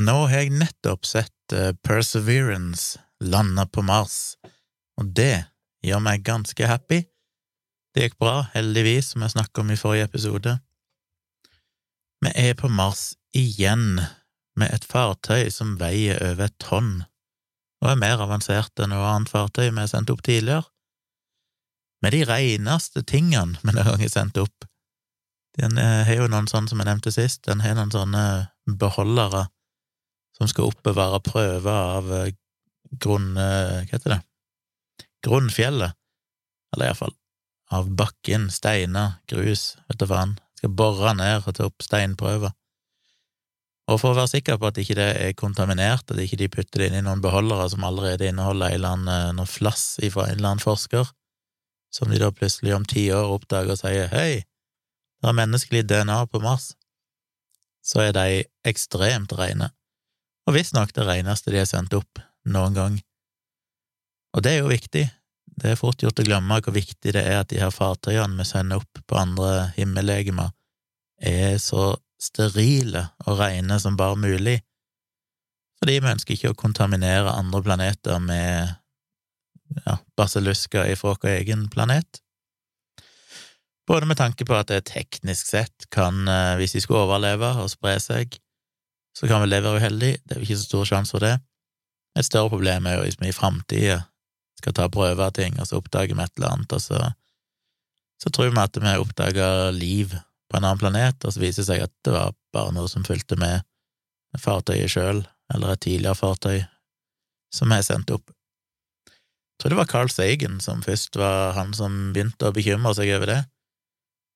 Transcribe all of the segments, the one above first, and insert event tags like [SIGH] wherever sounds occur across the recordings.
Nå har jeg nettopp sett uh, Perseverance lande på Mars, og det gjør meg ganske happy. Det gikk bra, heldigvis, som jeg snakket om i forrige episode. Vi er på Mars igjen, med et fartøy som veier over et tonn, og er mer avansert enn noe annet fartøy vi har sendt opp tidligere. Med de reneste tingene vi har sendt opp. Den eh, har jo noen sånne som jeg nevnte sist, den har noen sånne beholdere som skal oppbevare prøver av eh, grunn... Eh, hva heter det? Grunnfjellet, eller iallfall av bakken, steiner, grus, vet du faen. Skal bore ned og ta opp steinprøver. Og for å være sikker på at ikke det er kontaminert, at ikke de putter det inn i noen beholdere som allerede inneholder en eller annen, noe flass fra en eller annen forsker, som de da plutselig om ti år oppdager og sier hei, det er menneskelig DNA på Mars, så er de ekstremt rene, og visstnok det reneste de har sendt opp noen gang. Og det er jo viktig, det er fort gjort å glemme hvor viktig det er at de her fartøyene vi sender opp på andre himmellegemer, er så sterile og rene som bare mulig, fordi vi ønsker ikke å kontaminere andre planeter med ja, basillusker ifra vår egen planet. Både med tanke på at det teknisk sett kan, eh, hvis de skulle overleve og spre seg, så kan vel det være uheldig, det er jo ikke så stor sjanse for det. Et større problem er jo hvis vi i framtida skal ta prøver av ting, og så oppdager vi et eller annet, og så, så tror vi at vi oppdager liv på en annen planet, og så viser det seg at det var bare noe som fulgte med fartøyet sjøl, eller et tidligere fartøy som er sendt opp. Jeg tror det var Carl Sagen som først var han som begynte å bekymre seg over det.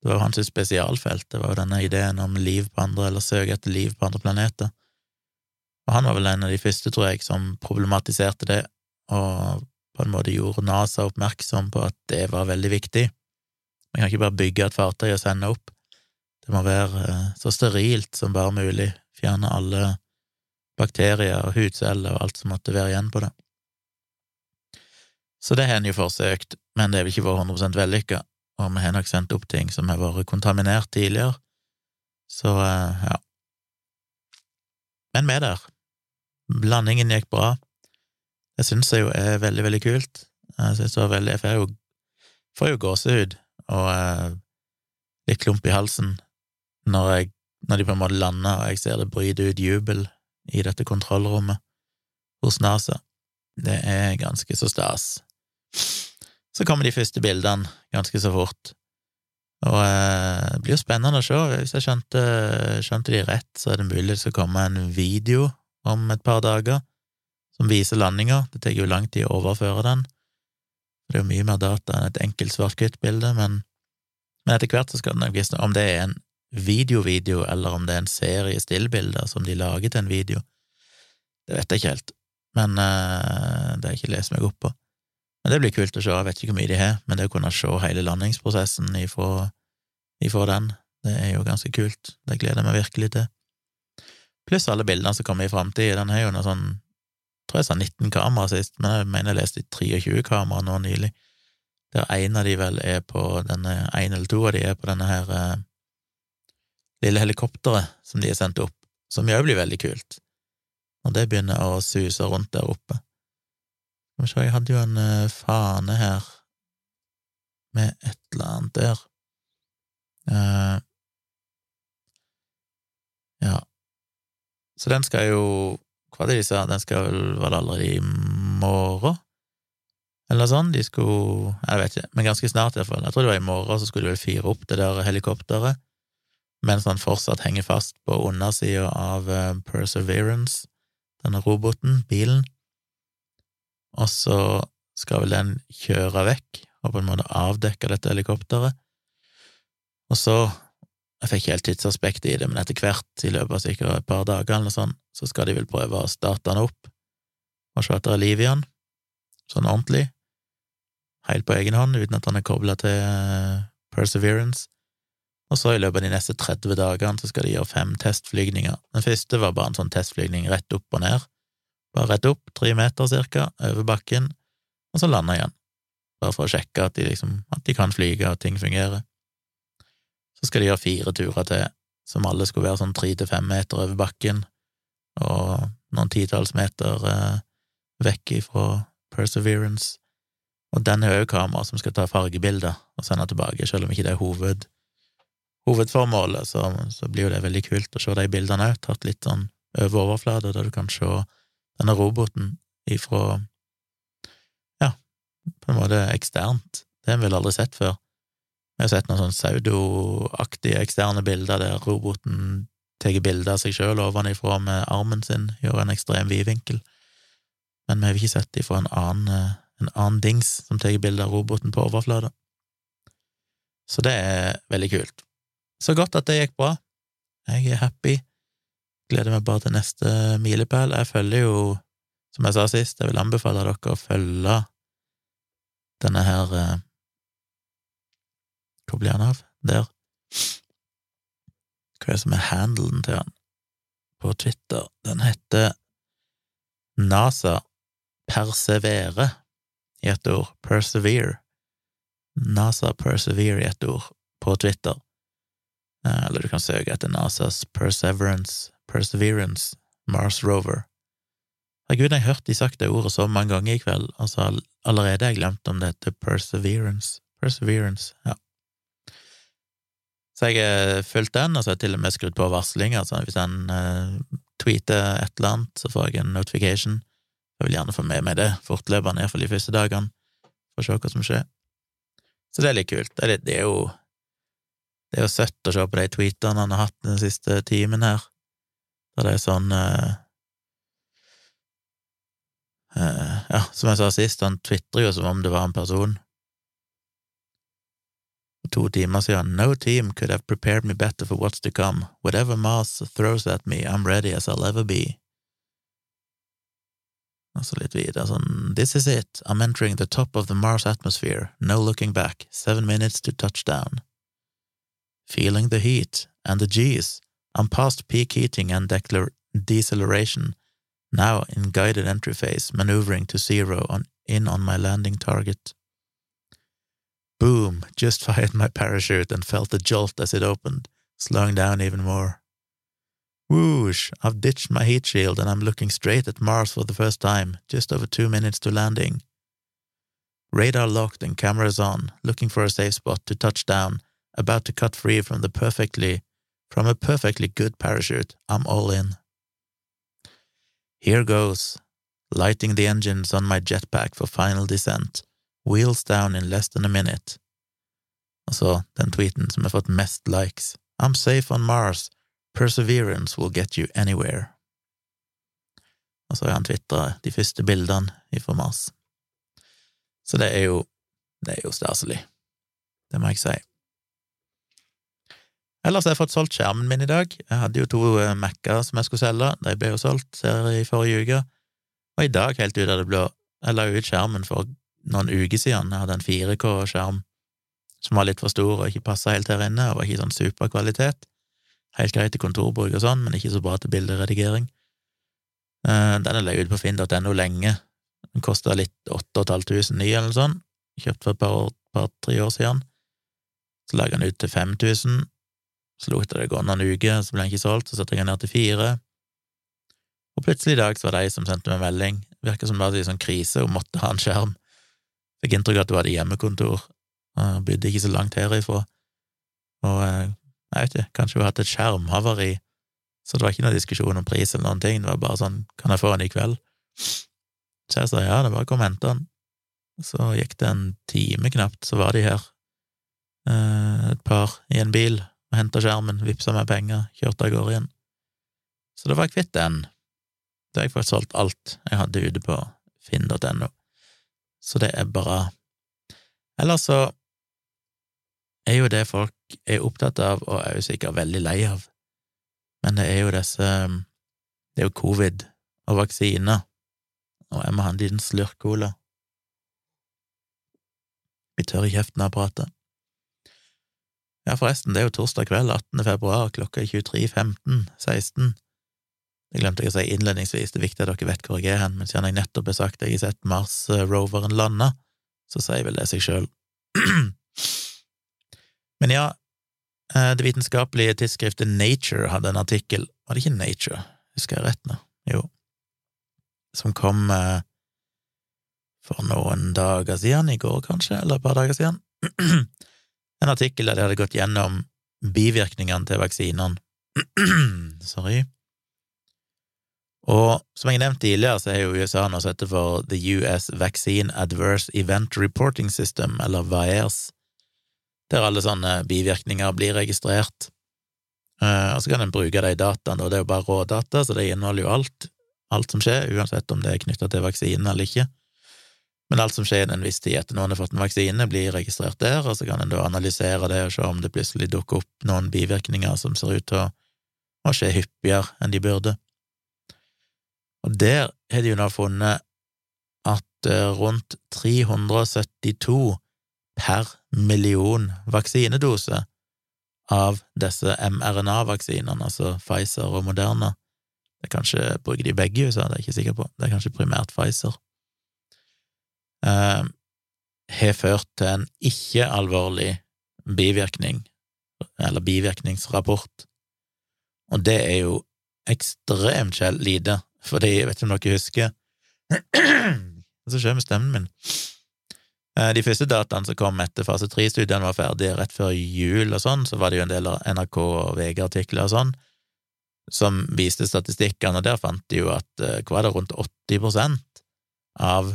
Det var jo hans spesialfelt, det var jo denne ideen om liv på andre, eller søke etter liv på andre planeter. Og han var vel en av de første, tror jeg, som problematiserte det, og på en måte gjorde NASA oppmerksom på at det var veldig viktig. Man kan ikke bare bygge et fartøy og sende opp. Det må være eh, så sterilt som bare mulig, fjerne alle bakterier og hudceller og alt som måtte være igjen på det. Så det har en jo forsøkt, men det er vel ikke vært 100 vellykka, og vi har nok sendt opp ting som har vært kontaminert tidligere, så eh, ja. Men vi er der. Blandingen gikk bra. Det syns jeg jo er veldig, veldig kult. Jeg synes det var veldig Jeg får jo, får jo gåsehud og eh, litt klump i halsen når, jeg, når de på en måte lander, og jeg ser det bryter ut jubel i dette kontrollrommet hos NASA. Det er ganske så stas. Så kommer de første bildene ganske så fort, og eh, det blir jo spennende å se. Hvis jeg skjønte, skjønte de rett, så er det mulig det skal komme en video om et par dager som viser landinga. Det tar jo lang tid å overføre den. Det er jo mye mer data enn et enkelt svart-hvitt-bilde, men, men, etter hvert så skal det nok vise om det er en videovideo, eller om det er en serie stillbilder som de lager til en video. Det vet jeg ikke helt, men uh, det har jeg ikke lest meg opp på. Men det blir kult å se, jeg vet ikke hvor mye de har, men det å kunne se hele landingsprosessen ifra, ifra den, det er jo ganske kult, det gleder jeg meg virkelig til. Pluss alle bildene som kommer i framtida, den har jo noe sånn, tror jeg sa 19 kamera sist, men jeg mener jeg leste 23 kamera nå nylig, der en av de vel er på denne, en eller to av de er på denne her eh, lille helikopteret som de har sendt opp, som jo blir veldig kult, når det begynner å suse rundt der oppe. Skal vi jeg hadde jo en uh, fane her med et eller annet der. Uh, ja, så den skal jo Hva var det de sa, den skal vel være allerede i morgen? Eller sånn, de skulle Jeg vet ikke, men ganske snart iallfall. Jeg tror det var i morgen, så skulle de vel fire opp det der helikopteret mens han fortsatt henger fast på undersida av eh, Perseverance, denne roboten, bilen, og så skal vel den kjøre vekk og på en måte avdekke dette helikopteret, og så jeg fikk ikke helt tidsaspektet i det, men etter hvert, i løpet av sikkert et par dager eller sånt, så skal de vel prøve å starte den opp og se at det er liv i den, sånn ordentlig, helt på egen hånd, uten at han er kobla til eh, Perseverance. Og så i løpet av de neste 30 dagene så skal de gjøre fem testflygninger. Den første var bare en sånn testflygning rett opp og ned. Bare rett opp, tre meter cirka, over bakken, og så lande igjen. Bare for å sjekke at de, liksom, at de kan flyge, og ting fungerer. Så skal de gjøre fire turer til, som alle skulle være sånn tre til fem meter over bakken, og noen titalls meter eh, vekk ifra Perseverance. Og den har òg kamera som skal ta fargebilder og sende tilbake, selv om ikke det er hoved, hovedformålet, så, så blir jo det veldig kult å se de bildene òg, tatt litt sånn over overflate, der du kan se denne roboten ifra ja, på en måte eksternt. Det har vi vel aldri sett før. Vi har sett noen sånn pseudoaktige eksterne bilder der roboten tar bilder av seg sjøl ovenifra med armen sin, gjør en ekstrem vidvinkel, men vi har ikke sett det fra en annen en annen dings som tar bilder av roboten på overflata. Så det er veldig kult. Så godt at det gikk bra. Jeg er happy. Gleder meg bare til neste milepæl. Jeg følger jo, som jeg sa sist, jeg vil anbefale dere å følge denne her eh, Hvor blir han av? Der. Hva er det som er handelen til han på Twitter? Den heter NASA Persevere i ett ord, persevere. NASA persevere i ett ord på Twitter. Eh, eller du kan søke etter NASAs Perseverance, Perseverance, Mars Rover. Herregud, jeg har hørt de sagt det ordet så mange ganger i kveld, altså allerede har jeg glemt om det heter Perseverance. Perseverance, ja. Så jeg har fulgt den, og så har jeg til og med skrudd på varsling, altså hvis han uh, tweeter et eller annet, så får jeg en notification. Jeg vil gjerne få med meg det fortløpende, iallfall de første dagene, for å se hva som skjer. Så det er litt kult. Det er, litt, det er, jo Det er jo søtt å se på de tweetene han har hatt den siste timen her, der det er sånn uh, uh, Ja, som jeg sa sist, han tvitrer jo som om det var en person. To timer siden. No team could have prepared me better for what's to come. Whatever Mars throws at me, I'm ready as I'll ever be. Og så litt videre sånn This is it, I'm entering the top of the Mars atmosphere, no looking back, seven minutes to touchdown. Feeling the heat, and the G's, I'm past peak heating and deceleration, now in guided entry phase, maneuvering to zero on, in on my landing target. Boom, just [LAUGHS] fired my parachute and felt the jolt as it opened, slowing down even more. Whoosh! I've ditched my heat shield and I'm looking straight at Mars for the first time, just over two minutes to landing. Radar locked and cameras on, looking for a safe spot to touch down, about to cut free from the perfectly from a perfectly good parachute. I'm all in. Here goes, lighting the engines on my jetpack for final descent, wheels down in less than a minute. Altså, den tweeten som har fått mest likes. I'm safe on Mars, Perseverance will get you anywhere. Og så har han tvitra de første bildene ifra Mars. Så det er jo det er jo staselig. Det må jeg si. Ellers har jeg fått solgt skjermen min i dag. Jeg hadde jo to eh, Mac-er som jeg skulle selge, de ble jo solgt her i forrige uke. Og i dag, helt ut av det blå, jeg la ut skjermen for noen uker siden. Jeg hadde en 4K-skjerm som var litt for stor og ikke passa helt her inne, og var ikke sånn superkvalitet. Helt greit til kontorbruk og sånn, men ikke så bra til bilderedigering. Den den er leid på finn.no lenge. Den kosta litt 8500 ny eller noe sånt. Kjøpt for et par, par, år siden. Så laga den ut til 5000. Så lot jeg det gå noen uker, så ble den ikke solgt, så satte jeg den ned til fire. Og plutselig i dag så var det ei som sendte meg melding. Virka som det var en sånn krise, hun måtte ha en skjerm. Fikk inntrykk av at hun hadde hjemmekontor, og bodde ikke så langt herifra. Og eh, jeg vet ikke, kanskje hun hadde hatt et skjermhavari, så det var ikke noe diskusjon om pris eller noen ting, det var bare sånn, kan jeg få den i kveld? Så jeg sa ja, det er bare kom og hente den. Så gikk det en time knapt, så var de her, eh, et par i en bil, og henta skjermen, vippsa meg penger, kjørte av gårde igjen. Så da var jeg kvitt den. Da har jeg fått solgt alt jeg hadde ute på finn.no. Så det er bra. Ellers så er jo det folk er opptatt av, og er jo sikkert veldig lei av, men det er jo disse Det er jo covid og vaksiner, og jeg må ha en liten slurk cola. Vi tør i kjeften av pratet. Ja, forresten, det er jo torsdag kveld, 18. februar, klokka er 23.15, 16. Det glemte jeg å si innledningsvis, det er viktig at dere vet hvor jeg er hen, men siden jeg nettopp har sagt at jeg har sett Mars-roveren lande, så sier vel det seg sjøl. [CLEARS THROAT] Men ja, eh, det vitenskapelige tidsskriftet Nature hadde en artikkel Var det ikke Nature? Husker jeg rett nå? Jo, som kom eh, for noen dager siden, i går kanskje, eller et par dager siden, [CLEARS THROAT] en artikkel der de hadde gått gjennom bivirkningene til vaksinene. [CLEARS THROAT] Sorry. Og som jeg nevnte tidligere, så er jo USA nå sett for The US Vaccine Adverse Event Reporting System, eller VAERS, der alle sånne bivirkninger blir registrert. Uh, og så kan en bruke de dataene, og det er jo bare rådata, så det inneholder jo alt, alt som skjer, uansett om det er knytta til vaksinen eller ikke. Men alt som skjer i en viss tid etter noen har fått en vaksine, blir registrert der, og så kan en da analysere det og se om det plutselig dukker opp noen bivirkninger som ser ut til å, å skje hyppigere enn de burde. Og der har de jo nå funnet at eh, rundt 372 per million vaksinedoser av disse mRNA-vaksinene, altså Pfizer og Moderna. Det er kanskje bruker de begge i USA, det er jeg ikke sikker på, det er kanskje primært Pfizer eh, har ført til en ikke-alvorlig bivirkning, eller bivirkningsrapport, og det er jo ekstremt lite, fordi, jeg vet ikke om dere husker [CLEARS THROAT] som skjer med stemmen min? Eh, de første dataene som kom etter fase tre-studiene var ferdige rett før jul og sånn, så var det jo en del av NRK og VG-artikler og sånn, som viste statistikkene, og der fant de jo at eh, hva er det, rundt 80% av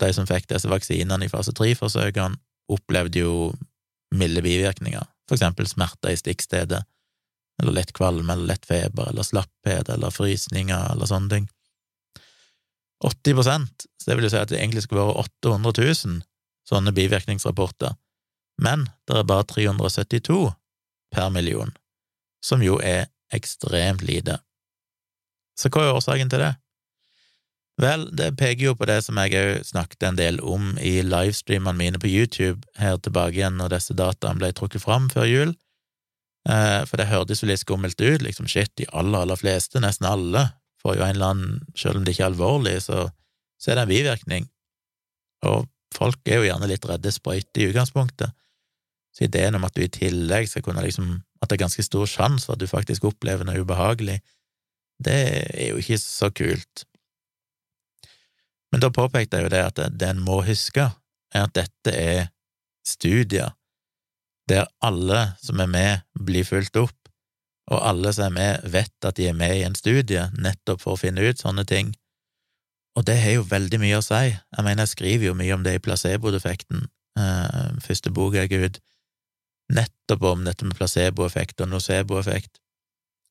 de som fikk disse vaksinene i fase tre-forsøkene, opplevde jo milde bivirkninger, for eksempel smerter i stikkstedet, eller lett kvalme eller lett feber eller slapphet eller frysninger eller sånne ting. 80% så det vil jo si at det egentlig skulle være 800 000 sånne bivirkningsrapporter, men det er bare 372 per million, som jo er ekstremt lite. Så hva er årsaken til det? Vel, det peker jo på det som jeg òg snakket en del om i livestreamene mine på YouTube her tilbake igjen når disse dataene ble trukket fram før jul, eh, for det hørtes jo litt skummelt ut, liksom shit, de aller, aller fleste, nesten alle, får jo en eller annen, selv om det ikke er alvorlig, så, så er det en bivirkning, og folk er jo gjerne litt redde sprøyter i utgangspunktet, så ideen om at du i tillegg skal kunne liksom, at det er ganske stor sjanse for at du faktisk opplever noe ubehagelig, det er jo ikke så kult. Men da påpekte jeg jo det at det en må huske, er at dette er studier der alle som er med, blir fulgt opp, og alle som er med, vet at de er med i en studie nettopp for å finne ut sånne ting. Og det har jo veldig mye å si. Jeg mener, jeg skriver jo mye om det i placeboeffekten, eh, første bok jeg ga ut, nettopp om dette med placeboeffekt og noceboeffekt.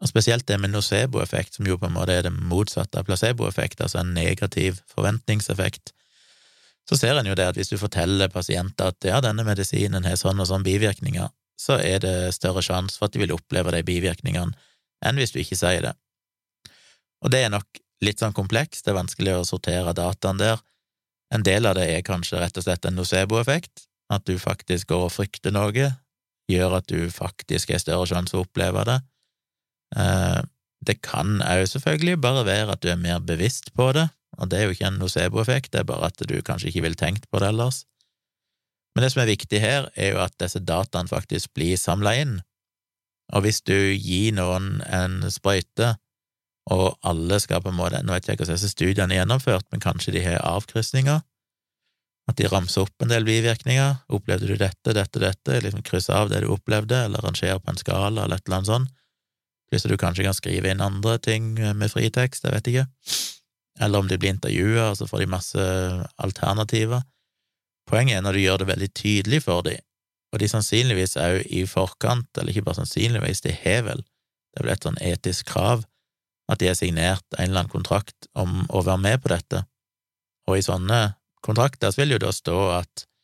Og spesielt det med noceboeffekt, som jo på en måte er det motsatte av placeboeffekt, altså en negativ forventningseffekt, så ser en jo det at hvis du forteller pasienter at ja, denne medisinen har sånn og sånn bivirkninger, så er det større sjanse for at de vil oppleve de bivirkningene enn hvis du ikke sier det. Og det er nok litt sånn komplekst, det er vanskelig å sortere dataen der. En del av det er kanskje rett og slett en noceboeffekt, at du faktisk går og frykter noe, gjør at du faktisk har større sjanse for å oppleve det. Eh, det kan òg selvfølgelig bare være at du er mer bevisst på det, og det er jo ikke en noceboeffekt, det er bare at du kanskje ikke ville tenkt på det ellers. Men det som er viktig her, er jo at disse dataene faktisk blir samla inn, og hvis du gir noen en sprøyte, og alle skal på en måte Nå vet jeg ikke hvordan studiene er gjennomført, men kanskje de har avkrysninger? At de ramser opp en del bivirkninger. Opplevde du dette, dette, dette? Liksom krysse av det du opplevde, eller rangere på en skala, eller et eller annet sånt. Hvis du kanskje kan skrive inn andre ting med fritekst, jeg vet ikke. Eller om de blir intervjua, og så får de masse alternativer. Poenget er når du gjør det veldig tydelig for dem, og de sannsynligvis òg i forkant, eller ikke bare sannsynligvis, de har vel, det er vel et sånn etisk krav, at de har signert en eller annen kontrakt om å være med på dette, og i sånne kontrakter så vil jo da stå at Eh,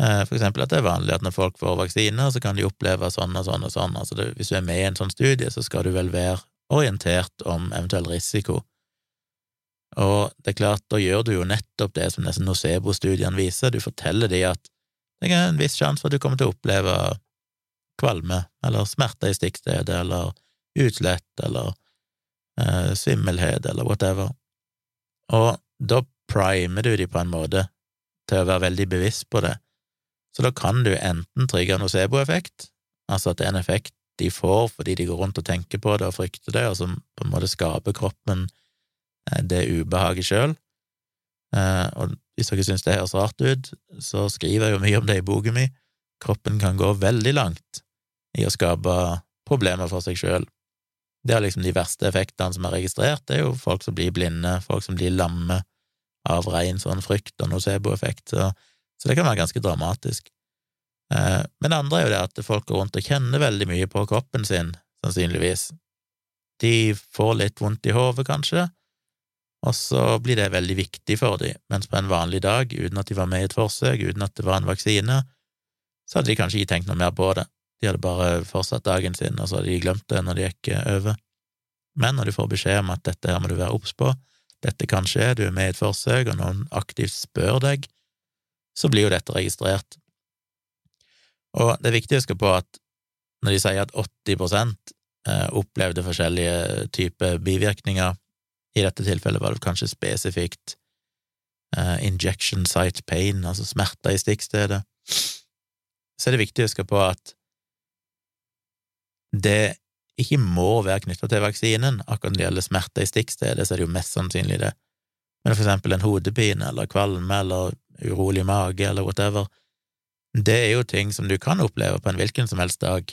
for eksempel at det er vanlig at når folk får vaksiner, så kan de oppleve sånn og sånn og sånn. Altså det, hvis du er med i en sånn studie, så skal du vel være orientert om eventuell risiko. Og det er klart, da gjør du jo nettopp det som disse nocebo-studiene viser, du forteller de at det er en viss sjanse for at du kommer til å oppleve kvalme, eller smerte i stikkstedet, eller utslett, eller eh, svimmelhet, eller whatever. Og da primer du de på en måte til å være veldig bevisst på det, så da kan du enten trigge noceboeffekt, altså at det er en effekt de får fordi de går rundt og tenker på det og frykter det, og som på en måte skaper kroppen eh, det ubehaget sjøl. Eh, og hvis dere syns det høres rart ut, så skriver jeg jo mye om det i boken min. Kroppen kan gå veldig langt i å skape problemer for seg sjøl. Det er liksom de verste effektene som er registrert, det er jo folk som blir blinde, folk som blir lamme av rein sånn frykt og nocebo-effekt, så, så, det kan være ganske dramatisk. Eh, men det andre er jo det at folk går rundt og kjenner veldig mye på kroppen sin, sannsynligvis. De får litt vondt i hodet, kanskje, og så blir det veldig viktig for dem, mens på en vanlig dag, uten at de var med i et forsøk, uten at det var en vaksine, så hadde de kanskje ikke tenkt noe mer på det. De hadde bare fortsatt dagen sin, og så hadde de glemt det når de gikk eh, over. Men når du får beskjed om at dette her må du være obs på, dette kan skje, du er med i et forsøk, og noen aktivt spør deg, så blir jo dette registrert. Og det er viktig å huske på at når de sier at 80 eh, opplevde forskjellige typer bivirkninger, i dette tilfellet var det kanskje spesifikt uh, injection site pain, altså smerter i stikkstedet, så er det viktig å huske på at det ikke må være knytta til vaksinen. Akkurat når det gjelder smerter i stikkstedet, så er det jo mest sannsynlig det. Men for eksempel en hodepine eller kvalme eller urolig mage eller whatever, det er jo ting som du kan oppleve på en hvilken som helst dag,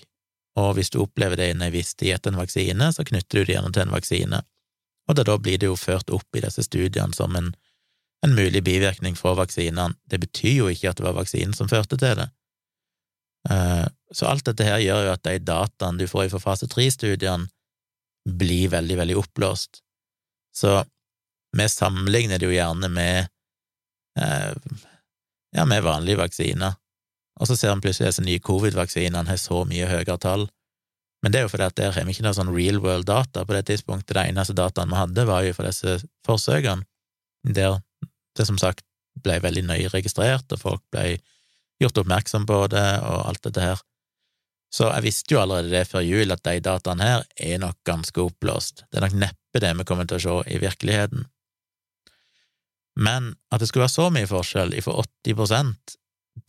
og hvis du opplever det innen ei viss etter en vaksine, så knytter du det gjerne til en vaksine, og da blir det jo ført opp i disse studiene som en, en mulig bivirkning fra vaksinene. Det betyr jo ikke at det var vaksinen som førte til det. Eh, så alt dette her gjør jo at de dataene du får fra fase tre-studiene, blir veldig, veldig oppblåst. Så vi sammenligner det jo gjerne med ja, med vanlige vaksiner, og så ser vi plutselig disse nye covid-vaksinene har så mye høyere tall. Men det er jo fordi at der har vi ikke noe sånn real world data på det tidspunktet. Det eneste dataen vi hadde, var jo for disse forsøkene, der det som sagt ble veldig nøye registrert, og folk ble gjort oppmerksom på det og alt dette her. Så jeg visste jo allerede det før jul at de dataene her er nok ganske oppblåst. Det er nok neppe det vi kommer til å se i virkeligheten. Men at det skulle være så mye forskjell, fra 80%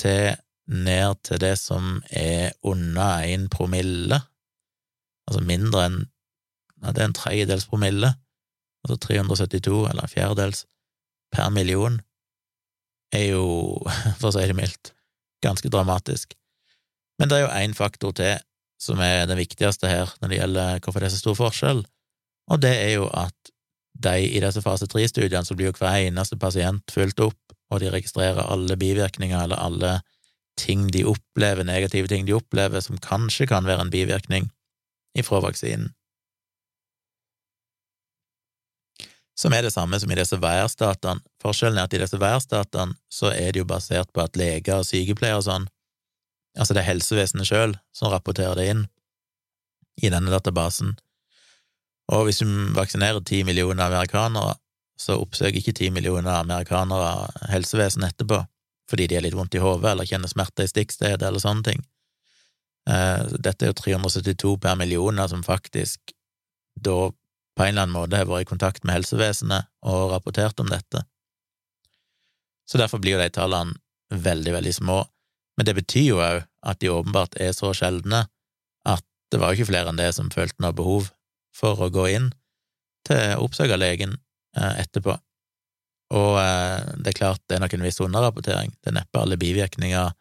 til ned til det som er under én promille, altså mindre enn ja, det er en tredjedels promille, altså 372, eller en fjerdedels, per million, er jo, [LAUGHS] for å si det mildt, ganske dramatisk. Men det er jo én faktor til som er den viktigste her når det gjelder hvorfor det er så stor forskjell, og det er jo at de i disse fase tre-studiene så blir jo hver eneste pasient fulgt opp, og de registrerer alle bivirkninger eller alle ting de opplever, negative ting de opplever, som kanskje kan være en bivirkning ifra vaksinen. Som er det samme som i disse værstatene. Forskjellen er at i disse værstatene så er det jo basert på at leger og sykepleiere og sånn Altså, det er helsevesenet sjøl som rapporterer det inn i denne databasen. Og hvis du vaksinerer ti millioner amerikanere, så oppsøker ikke ti millioner amerikanere helsevesenet etterpå fordi de har litt vondt i hodet eller kjenner smerter i stikkstedet eller sånne ting. Eh, dette er jo 372 per millioner som faktisk da på en eller annen måte har vært i kontakt med helsevesenet og rapportert om dette. Så derfor blir jo de tallene veldig, veldig små. Men det betyr jo òg at de åpenbart er så sjeldne at det var jo ikke flere enn det som følte noe behov for å gå inn til å oppsøke legen eh, etterpå. Og eh, det er klart det er nok en viss underrapportering. Det er neppe alle bivirkninger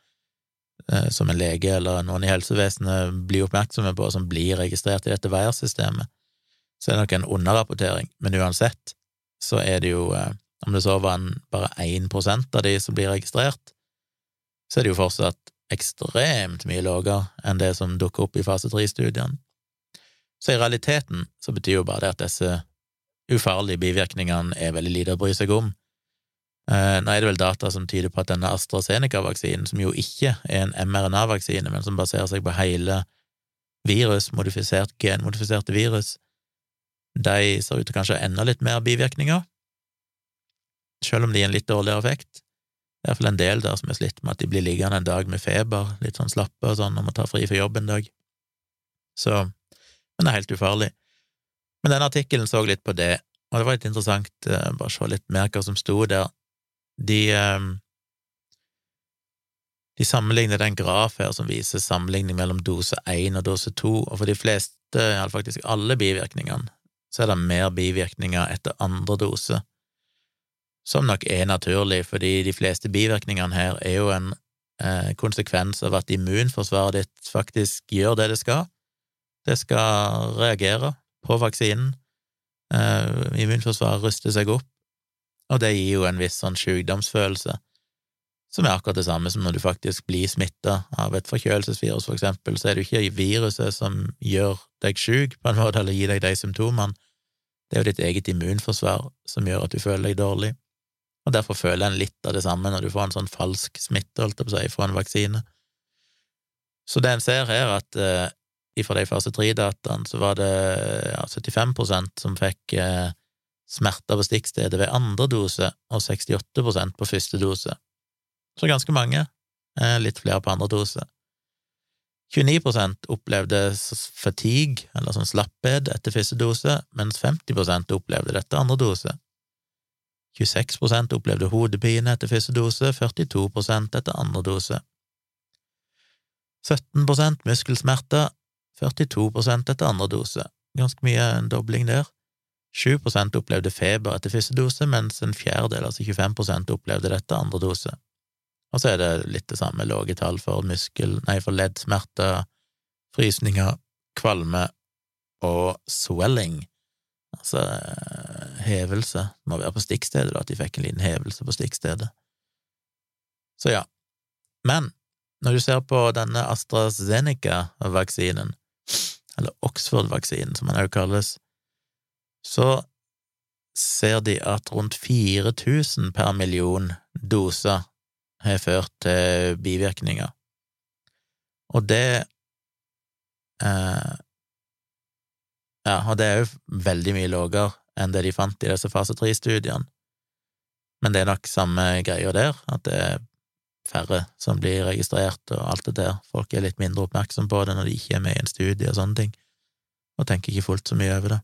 eh, som en lege eller noen i helsevesenet blir oppmerksomme på, som blir registrert i dette veiersystemet. Så det er nok en underrapportering, men uansett så er det jo, om det så var en, bare 1 av de som blir registrert, så er det jo fortsatt ekstremt mye lavere enn det som dukker opp i fase tre-studiene. Så i realiteten så betyr jo bare det at disse ufarlige bivirkningene er veldig lite å bry seg om. Eh, nå er det vel data som tyder på at denne AstraZeneca-vaksinen, som jo ikke er en mRNA-vaksine, men som baserer seg på hele virus, modifisert, genmodifiserte virus, de ser ut til kanskje enda litt mer bivirkninger, selv om de gir en litt dårligere effekt. Det er iallfall en del der som er slitt med at de blir liggende en dag med feber, litt sånn slappe og sånn, og må ta fri for jobb en dag. Så Men det er helt ufarlig. Men denne artikkelen så litt på det, og det var litt interessant, uh, bare se litt mer hva som sto der. De uh, de sammenligner den graf her som viser sammenligning mellom dose 1 og dose 2, og for de fleste, ja, faktisk alle bivirkningene, så er det mer bivirkninger etter andre dose, som nok er naturlig, fordi de fleste bivirkningene her er jo en eh, konsekvens av at immunforsvaret ditt faktisk gjør det det skal. Det skal reagere på vaksinen. Eh, immunforsvaret ruster seg opp, og det gir jo en viss sånn sykdomsfølelse som er akkurat det samme som når du faktisk blir smitta av et forkjølelsesvirus, for eksempel, så er det jo ikke viruset som gjør deg sjuk, på en måte, eller gir deg de symptomene, det er jo ditt eget immunforsvar som gjør at du føler deg dårlig, og derfor føler en litt av det samme når du får en sånn falsk smitte, holdt jeg på å si, fra en vaksine. Så det en ser her, at uh, ifra de fase tre-dataene så var det ja, 75% som fikk eh, smerter på stikkstedet ved andre dose, og 68% på første dose. Så ganske mange, eh, litt flere på andre dose. 29% opplevde fatigue, eller sånn slapphet, etter første dose, mens 50% opplevde dette andre dose. 26 opplevde hodepine etter første dose, 42% etter andre dose. 17% muskelsmerter, 42% etter andre dose. Ganske mye en dobling der. 7% opplevde feber etter første dose, mens en fjerdedel, altså 25% opplevde dette andre dose. Og så er det litt det samme lave tall for muskel, nei, for leddsmerter, frysninger, kvalme og swelling, altså eh, hevelse. Det må være på stikkstedet, da, at de fikk en liten hevelse på stikkstedet. Så ja. Men når du ser på denne AstraZeneca-vaksinen, eller Oxford-vaksinen, som den også kalles, så ser de at rundt 4000 per million doser har ført til bivirkninger. Og det eh, Ja, og det er jo veldig mye lavere enn det de fant i disse fase tre-studiene. Men det er nok samme greia der, at det er færre som blir registrert og alt det der. Folk er litt mindre oppmerksom på det når de ikke er med i en studie og sånne ting, og tenker ikke fullt så mye over det.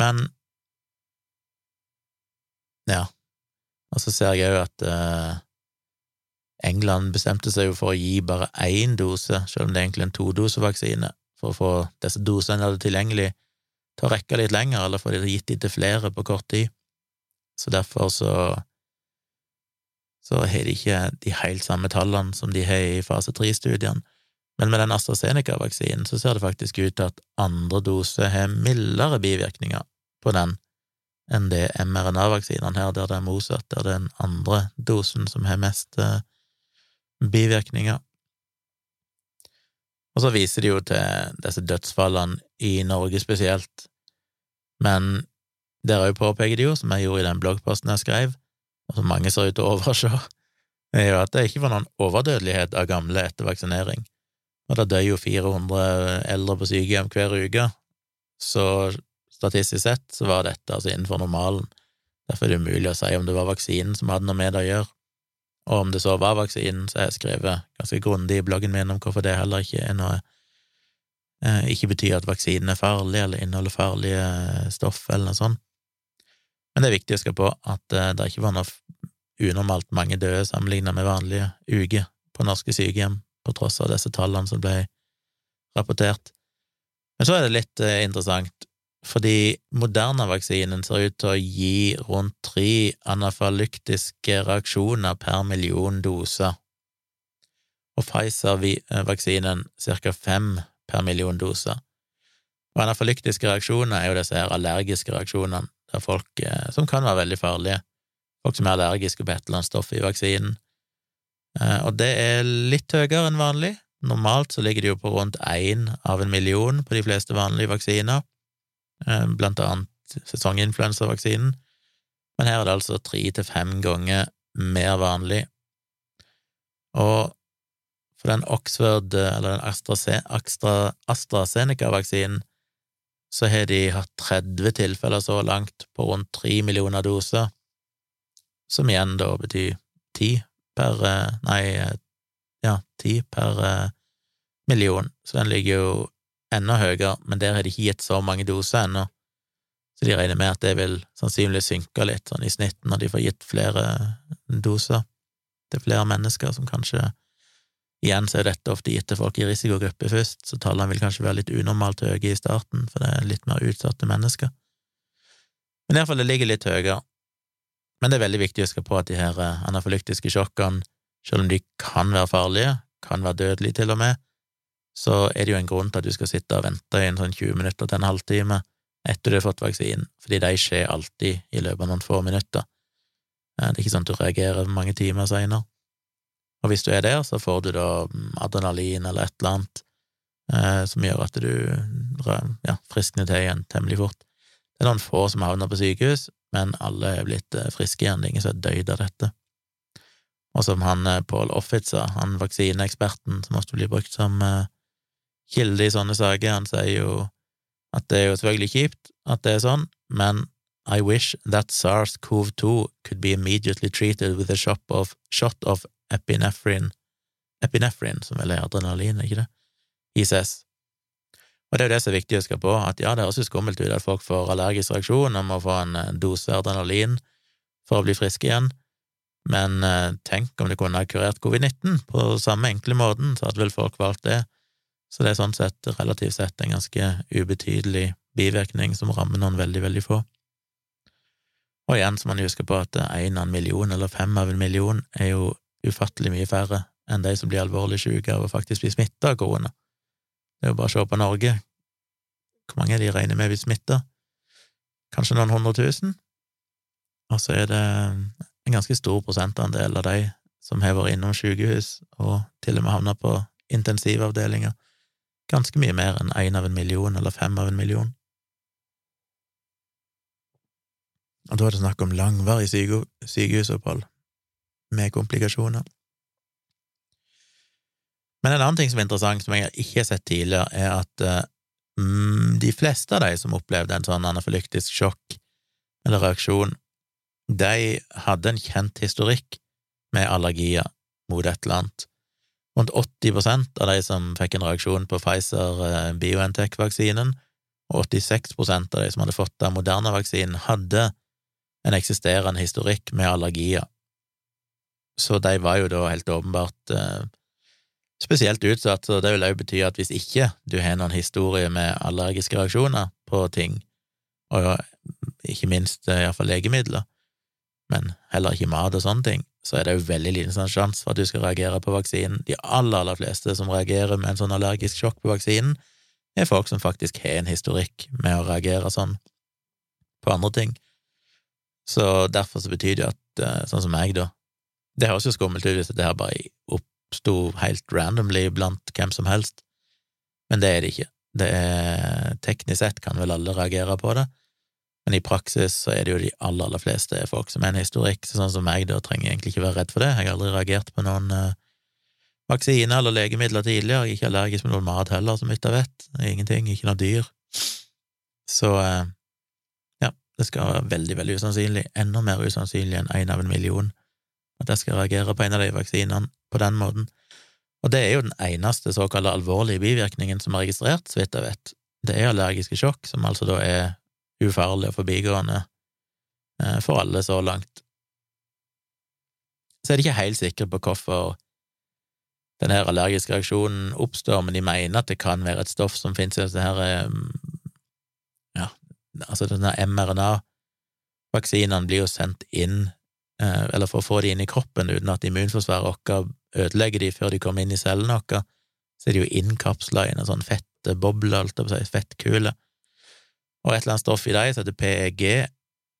Men ja, og så ser jeg òg at eh, England bestemte seg jo for å gi bare én dose, selv om det er egentlig en todosevaksine, for å få disse dosene de hadde tilgjengelig, til å rekke litt lenger, eller få de gitt de til flere på kort tid. Så derfor så så har de ikke de helt samme tallene som de har i fase tre-studiene. Men med den AstraZeneca-vaksinen så ser det faktisk ut til at andre dose har mildere bivirkninger på den enn det mRNA-vaksinene her, der det er motsatt, der det er den andre dosen som har mest eh, bivirkninger. Og så viser de jo til disse dødsfallene i Norge spesielt, men der òg påpeker de jo, som jeg gjorde i den bloggposten jeg skrev, og som mange ser ut til å overse, er jo at det ikke var noen overdødelighet av gamle etter vaksinering. Og da dør jo 400 eldre på sykehjem hver uke, så Statistisk sett så var dette altså innenfor normalen. Derfor er det umulig å si om det var vaksinen som hadde noe med det å gjøre. Og om det så var vaksinen, så har jeg skrevet ganske grundig i bloggen min om hvorfor det heller ikke er noe eh, Ikke betyr at vaksinen er farlig eller inneholder farlige stoff eller noe sånt. Men det er viktig å huske på at eh, det ikke var noe unormalt mange døde sammenlignet med vanlige uker på norske sykehjem, på tross av disse tallene som ble rapportert. Men så er det litt eh, interessant fordi Moderna-vaksinen ser ut til å gi rundt tre anafalyktiske reaksjoner per million doser, og Pfizer-vaksinen ca. fem per million doser. Og anafalyktiske reaksjoner er jo disse her allergiske reaksjonene, der folk, eh, som kan være veldig farlige, folk som er allergiske på et eller annet stoff i vaksinen. Eh, og det er litt høyere enn vanlig. Normalt så ligger det jo på rundt én av en million på de fleste vanlige vaksiner. Eh, blant annet sesonginfluensavaksinen, men her er det altså tre til fem ganger mer vanlig. Og for den Oxford, eller den AstraZeneca-vaksinen, så har de hatt 30 tilfeller så langt på rundt 3 millioner doser, som igjen da betyr 10 per eh, Nei, eh, ja, 10 per million, så den ligger jo enda høyere, men der har de ikke gitt så mange doser ennå, så de regner med at det vil sannsynligvis synke litt sånn i snitt når de får gitt flere doser til flere mennesker som kanskje Igjen så er dette ofte gitt til folk i risikogrupper først, så tallene vil kanskje være litt unormalt høye i starten, for det er litt mer utsatte mennesker. Men iallfall, det ligger litt høyere. Men det er veldig viktig å huske på at de her eh, anafylyktiske sjokkene, selv om de kan være farlige, kan være dødelige til og med, så er det jo en grunn til at du skal sitte og vente i en sånn 20 minutter til en halvtime etter du har fått vaksinen, fordi de skjer alltid i løpet av noen få minutter. Eh, det er ikke sånn at du reagerer mange timer seinere. Og hvis du er der, så får du da mm, adrenalin eller et eller annet eh, som gjør at du ja, friskner til igjen temmelig fort. Det er noen få som havner på sykehus, men alle er blitt eh, friske igjen, det er ingen som er døyd av dette. Og som han eh, Paul Offit sa, han vaksineeksperten som ofte blir brukt som eh, kilde i sånne saker, han sier jo at det er jo selvfølgelig kjipt at det er sånn, men I wish that SARS-CoV-2 could be immediately treated with a shot of, shot of epinephrine, epinephrine, som vel er adrenalin, ikke det, ICS. Og det er jo det som er viktig å huske på, at ja, det høres jo skummelt ut at folk får allergisk reaksjon og må få en dose adrenalin for å bli friske igjen, men eh, tenk om det kunne ha kurert covid-19 på samme enkle måten, så hadde vel folk valgt det. Så det er sånn sett relativt sett en ganske ubetydelig bivirkning som rammer noen veldig, veldig få. Og igjen så må man huske på at én av en million eller fem av en million er jo ufattelig mye færre enn de som blir alvorlig syke av å faktisk bli smitta av korona. Det er jo bare å se på Norge. Hvor mange er de regner med blir smitta? Kanskje noen hundre tusen? Og så er det en ganske stor prosentandel av de som har vært innom sykehus og til og med havna på intensivavdelinger. Ganske mye mer enn én en av en million eller fem av en million. Og da er det snakk om langvarig sykehusopphold med komplikasjoner. Men en annen ting som er interessant, som jeg ikke har sett tidligere, er at mm, de fleste av de som opplevde en sånn anafylyktisk sjokk eller reaksjon, de hadde en kjent historikk med allergier mot et eller annet. Rundt 80% av de som fikk en reaksjon på Pfizer-BioNTech-vaksinen, og 86% av de som hadde fått den moderne vaksinen, hadde en eksisterende historikk med allergier så de var jo da helt åpenbart eh, spesielt utsatt, så det vil òg bety at hvis ikke du har noen historie med allergiske reaksjoner på ting, og ikke minst eh, iallfall legemidler, men heller ikke mat og sånne ting, så er det jo veldig liten sånn sjanse for at du skal reagere på vaksinen. De aller, aller fleste som reagerer med en sånn allergisk sjokk på vaksinen, er folk som faktisk har en historikk med å reagere sånn på andre ting. Så derfor så betyr det at, eh, sånn som meg, da, det høres jo skummelt ut hvis det her bare oppsto helt randomly blant hvem som helst, men det er det ikke. Det er Teknisk sett kan vel alle reagere på det, men i praksis så er det jo de aller, aller fleste folk som er en historikk, så sånn som meg, da trenger jeg egentlig ikke være redd for det. Jeg har aldri reagert på noen uh, vaksiner eller legemidler tidligere, jeg er ikke allergisk med noen mat heller, som jeg vet. Ingenting, ikke noe dyr. Så uh, ja, det skal være veldig, veldig usannsynlig, enda mer usannsynlig enn én en av en million, at jeg skal reagere på en av de vaksinene på den måten. Og det er jo den eneste såkalte alvorlige bivirkningen som er registrert, så vidt jeg vet. Det er allergiske sjokk, som altså da er ufarlig og forbigående eh, for alle så langt. Så er de ikke helt sikre på hvorfor denne allergiske reaksjonen oppstår, men de mener at det kan være et stoff som finnes i disse her eh, Ja, altså denne mRNA-vaksinene blir jo sendt inn eller for å få de inn i kroppen uten at immunforsvaret vårt ødelegger de før de kommer inn i cellene våre, så er de jo innkapsla i en sånn fettboble, holdt jeg på å si, fettkule. Og et eller annet stoff i dem som heter PEG,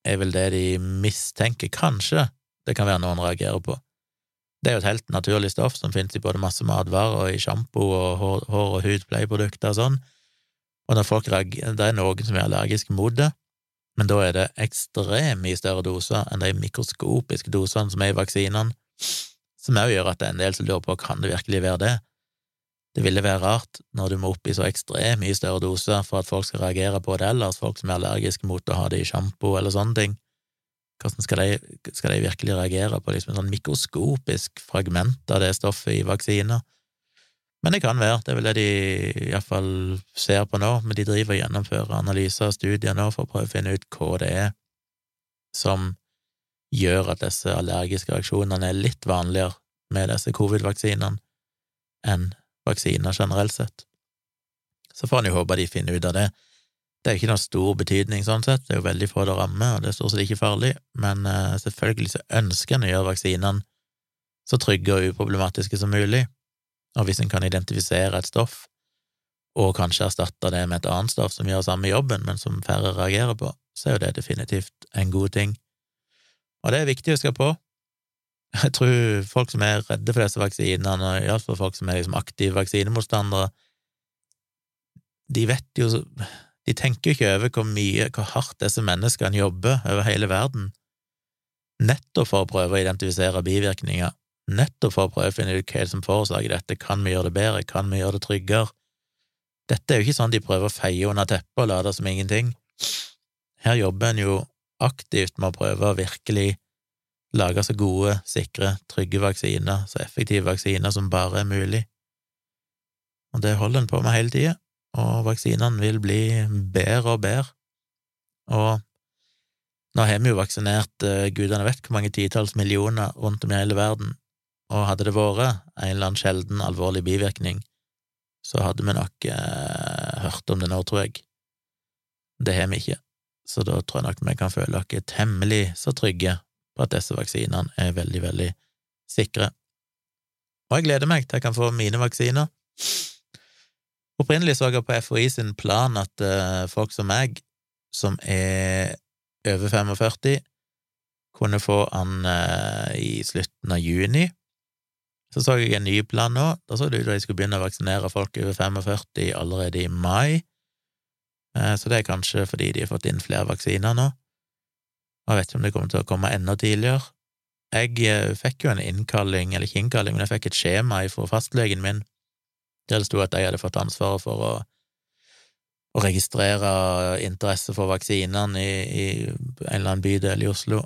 er vel det de mistenker, kanskje det kan være noen reagerer på. Det er jo et helt naturlig stoff som finnes i både masse matvarer og i sjampo og hår og hudpleieprodukter og sånn, og når folk reagerer, det er noen som er allergiske mot det, men da er det ekstremt mye større doser enn de mikroskopiske dosene som er i vaksinene, som òg gjør at det er en del som lurer på kan det virkelig være det. Det ville være rart når du må opp i så ekstremt mye større doser for at folk skal reagere på det ellers, folk som er allergiske mot å ha det i sjampo eller sånne ting. Hvordan skal de, skal de virkelig reagere på liksom en sånn mikroskopisk fragment av det stoffet i vaksiner? Men det kan være, det er vel det de iallfall ser på nå, men de driver og gjennomfører analyser og studier nå for å prøve å finne ut hva det er som gjør at disse allergiske reaksjonene er litt vanligere med disse covid-vaksinene. enn vaksiner generelt sett. Så får en jo håpe de finner ut av det. Det er ikke noe stor betydning sånn sett, det er jo veldig få det rammer, og det er stort sett ikke farlig, men uh, selvfølgelig så ønsker en å gjøre vaksinene så trygge og uproblematiske som mulig, og hvis en kan identifisere et stoff, og kanskje erstatte det med et annet stoff som gjør samme jobben, men som færre reagerer på, så er jo det definitivt en god ting. Og det er viktig å huske på. Jeg tror folk som er redde for disse vaksinene, og iallfall folk som er liksom aktive vaksinemotstandere, de vet jo De tenker jo ikke over hvor mye, hvor hardt disse menneskene jobber over hele verden, nettopp for å prøve å identifisere bivirkninger, nettopp for å prøve å finne ut hva som forårsaker dette, kan vi gjøre det bedre, kan vi gjøre det tryggere? Dette er jo ikke sånn de prøver å feie under teppet og late som ingenting. Her jobber en jo aktivt med å prøve å virkelig lage så gode, sikre, trygge vaksiner, så effektive vaksiner som bare er mulig. Og det holder en på med hele tida, og vaksinene vil bli bedre og bedre. Og nå har vi jo vaksinert uh, gudene vet hvor mange titalls millioner rundt om i hele verden, og hadde det vært en eller annen sjelden alvorlig bivirkning, så hadde vi nok eh, hørt om det nå, tror jeg. Det har vi ikke så da tror jeg nok vi kan føle oss temmelig så trygge på at disse vaksinene er veldig, veldig sikre. Og jeg gleder meg til jeg kan få mine vaksiner. Opprinnelig så jeg på FHI sin plan at uh, folk som meg, som er over 45, kunne få den uh, i slutten av juni. Så så jeg en ny plan nå. Da så det ut som de skulle begynne å vaksinere folk over 45 allerede i mai. Eh, så det er kanskje fordi de har fått inn flere vaksiner nå. Jeg vet ikke om det kommer til å komme enda tidligere. Jeg eh, fikk jo en innkalling, eller ikke innkalling, men jeg fikk et skjema fra fastlegen min der det sto at jeg hadde fått ansvaret for å, å registrere interesse for vaksinene i, i, en eller annen bydel i Oslo.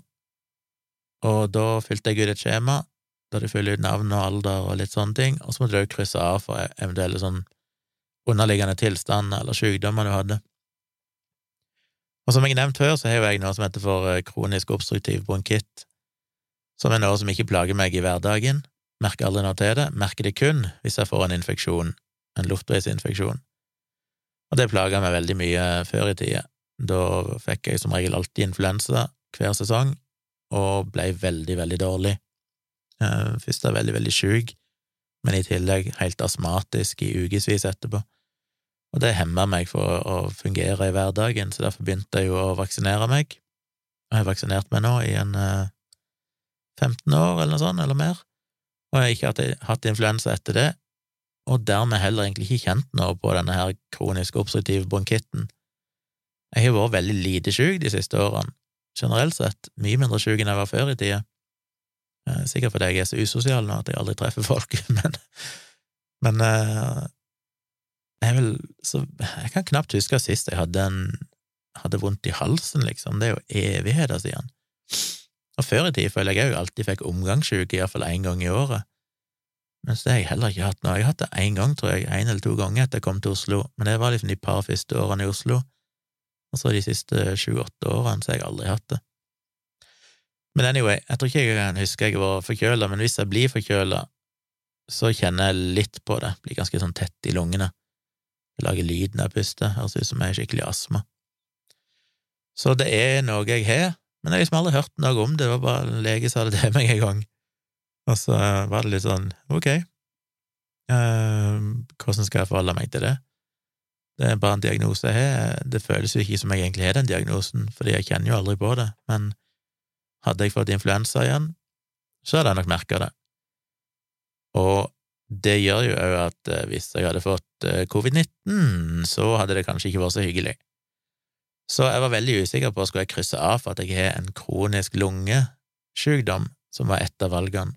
Og da fylte jeg ut et skjema, da du fyller ut navn og alder og litt sånne ting, og så må du også krysse av for eventuelle sånn underliggende tilstander eller sykdommer du hadde. Og som jeg nevnte før, så har jo jeg noe som heter for eh, kronisk obstruktiv bronkitt, som er noe som ikke plager meg i hverdagen. Merker aldri noe til det, merker det kun hvis jeg får en infeksjon, en luftveisinfeksjon. Og det plaga meg veldig mye før i tida. Da fikk jeg som regel alltid influensa hver sesong, og ble veldig, veldig dårlig. Eh, først var veldig, veldig sjuk, men i tillegg helt astmatisk i ukevis etterpå og det hemma meg for å fungere i hverdagen, så derfor begynte jeg jo å vaksinere meg. Jeg har vaksinert meg nå i en 15 eh, år eller noe sånt, eller mer, og jeg har ikke hatt influensa etter det, og dermed heller egentlig ikke kjent noe på denne her kroniske obstruktive bronkitten. Jeg har vært veldig lite sjuk de siste årene, generelt sett, mye mindre sjuk enn jeg var før i tida. Eh, sikkert fordi jeg er så usosial nå at jeg aldri treffer folk, [LAUGHS] men, men eh, jeg, vil, så, jeg kan knapt huske sist jeg hadde, en, hadde vondt i halsen, liksom. Det er jo evigheter siden. Og før i tid føler jeg òg alltid fikk omgangssjuke, iallfall én gang i året. Mens det har jeg heller ikke hatt nå. Jeg har hatt det én gang, tror jeg, én eller to ganger etter jeg kom til Oslo, men det var liksom de par første årene i Oslo. Og så de siste sju–åtte årene så har jeg aldri hatt det. Men anyway, jeg tror ikke jeg kan huske jeg var forkjøla, men hvis jeg blir forkjøla, så kjenner jeg litt på det, blir ganske sånn tett i lungene. Jeg lager lyd når jeg puster, høres ut som jeg har skikkelig astma. Så det er noe jeg har, men jeg har liksom aldri hørt noe om det, det var bare en lege sa det til meg en gang, og så var det litt sånn, ok, uh, hvordan skal jeg forholde meg til det? Det er bare en diagnose jeg har, det føles jo ikke som jeg egentlig har den diagnosen, fordi jeg kjenner jo aldri på det, men hadde jeg fått influensa igjen, så hadde jeg nok merka det. Og det gjør jo òg at eh, hvis jeg hadde fått eh, covid-19, så hadde det kanskje ikke vært så hyggelig. Så jeg var veldig usikker på skulle jeg krysse av for at jeg har en kronisk lungesykdom, som var et av valgene,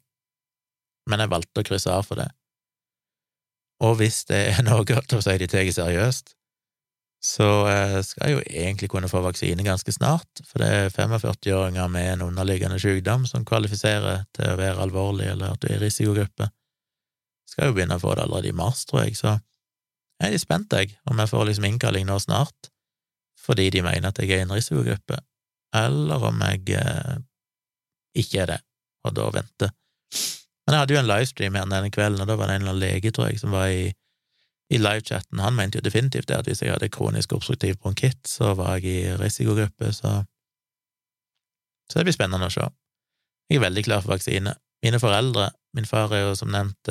men jeg valgte å krysse av for det. Og hvis det er noe de tar seriøst, så eh, skal jeg jo egentlig kunne få vaksine ganske snart, for det er 45-åringer med en underliggende sykdom som kvalifiserer til å være alvorlig eller at du er i risikogruppe. Skal jo begynne å få det allerede i mars, tror jeg, så jeg er litt spent, jeg, om jeg får liksom innkalling nå snart, fordi de mener at jeg er i en risikogruppe, eller om jeg eh, ikke er det, og da venter. Men jeg hadde jo en livestream her denne kvelden, og da var det en eller annen lege, tror jeg, som var i, i livechatten. Han mente jo definitivt det, at hvis jeg hadde kronisk obstruktiv bronkitt, så var jeg i risikogruppe, så Så det blir spennende å se. Jeg er veldig klar for vaksine. Mine foreldre Min far er jo som nevnt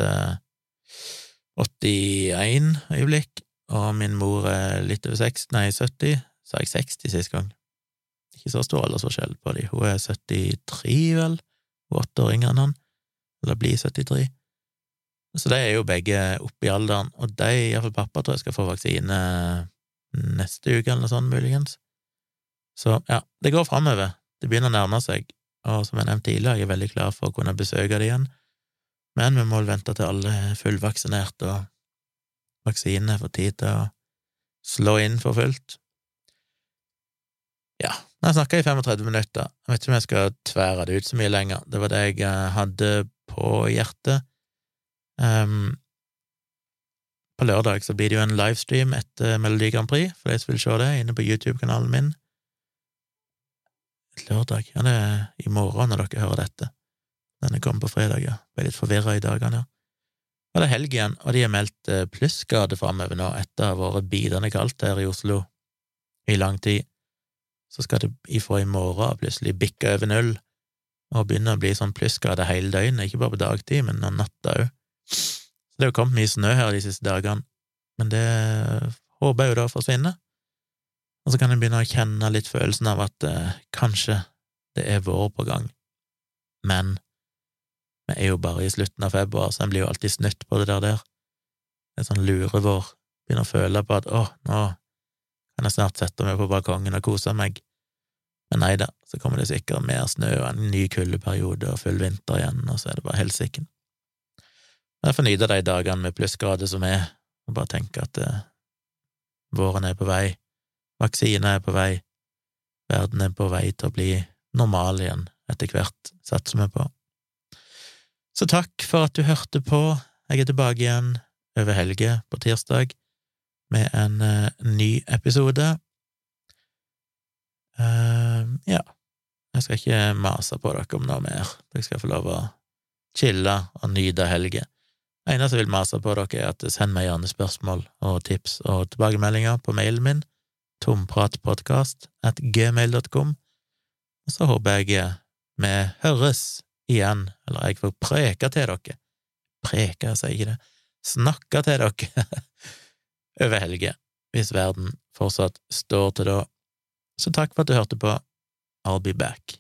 81 øyeblikk, og min mor er litt over 60, nei, 70. Sa jeg 60 sist gang? Ikke så stor aldersforskjell på de. Hun er 73, vel? Hun er åtte år yngre enn han. Eller blir 73. Så de er jo begge oppe i alderen, og de, iallfall pappa, tror jeg skal få vaksine neste uke eller noe sånt, muligens. Så ja, det går framover. Det begynner å nærme seg, og som jeg nevnte tidligere, jeg er veldig klar for å kunne besøke det igjen. Men vi må vente til alle er fullvaksinert og vaksinene får tid til å slå inn for fullt. Ja, jeg i 35 minutter. Jeg vet ikke om jeg skal tvære det ut så mye lenger. Det var det jeg eh, hadde på hjertet. Um, på lørdag så blir det jo en livestream etter Melodi Grand Prix, for de som vil se det, inne på YouTube-kanalen min. Lørdag? Ja, det er i morgen når dere hører dette. Denne kommer på fredag, ja. Ble litt forvirra i dagene, ja. Og det er helg igjen, og de har meldt eh, framover nå etter å ha vært bidende kaldt her i Oslo i lang tid. Så skal det ifra i morgen plutselig bikke over null og begynne å bli sånn plussgrade hele døgnet, ikke bare på dagtid, men om natta òg. Så det har jo kommet mye snø her de siste dagene, men det håper jeg jo da forsvinner. Og så kan jeg begynne å kjenne litt følelsen av at eh, kanskje det er vår på gang. Men vi er jo bare i slutten av februar, så en blir jo alltid snytt på det der der. Det er sånn lurevår. Begynner å føle på at åh, nå kan jeg snart sette meg på balkongen og kose meg. Men nei da, så kommer det sikkert mer snø og en ny kuldeperiode og full vinter igjen, og så er det bare helsiken. Jeg får nyte de dagene med plussgrader som er, og bare tenke at eh, våren er på vei, vaksiner er på vei, verden er på vei til å bli normal igjen etter hvert, satser vi på. Så takk for at du hørte på. Jeg er tilbake igjen over helge på tirsdag med en uh, ny episode. Uh, ja, jeg skal ikke mase på dere om noe mer. Dere skal få lov å chille og nyte helge. Det eneste jeg vil mase på dere, er at send meg gjerne spørsmål og tips og tilbakemeldinger på mailen min, tompratpodkast at gmail.com, og så håper jeg vi høres igjen, eller jeg får preke til dere, preke, jeg sier ikke det, snakke til dere [LAUGHS] over helge, hvis verden fortsatt står til da. Så takk for at du hørte på, I'll be back.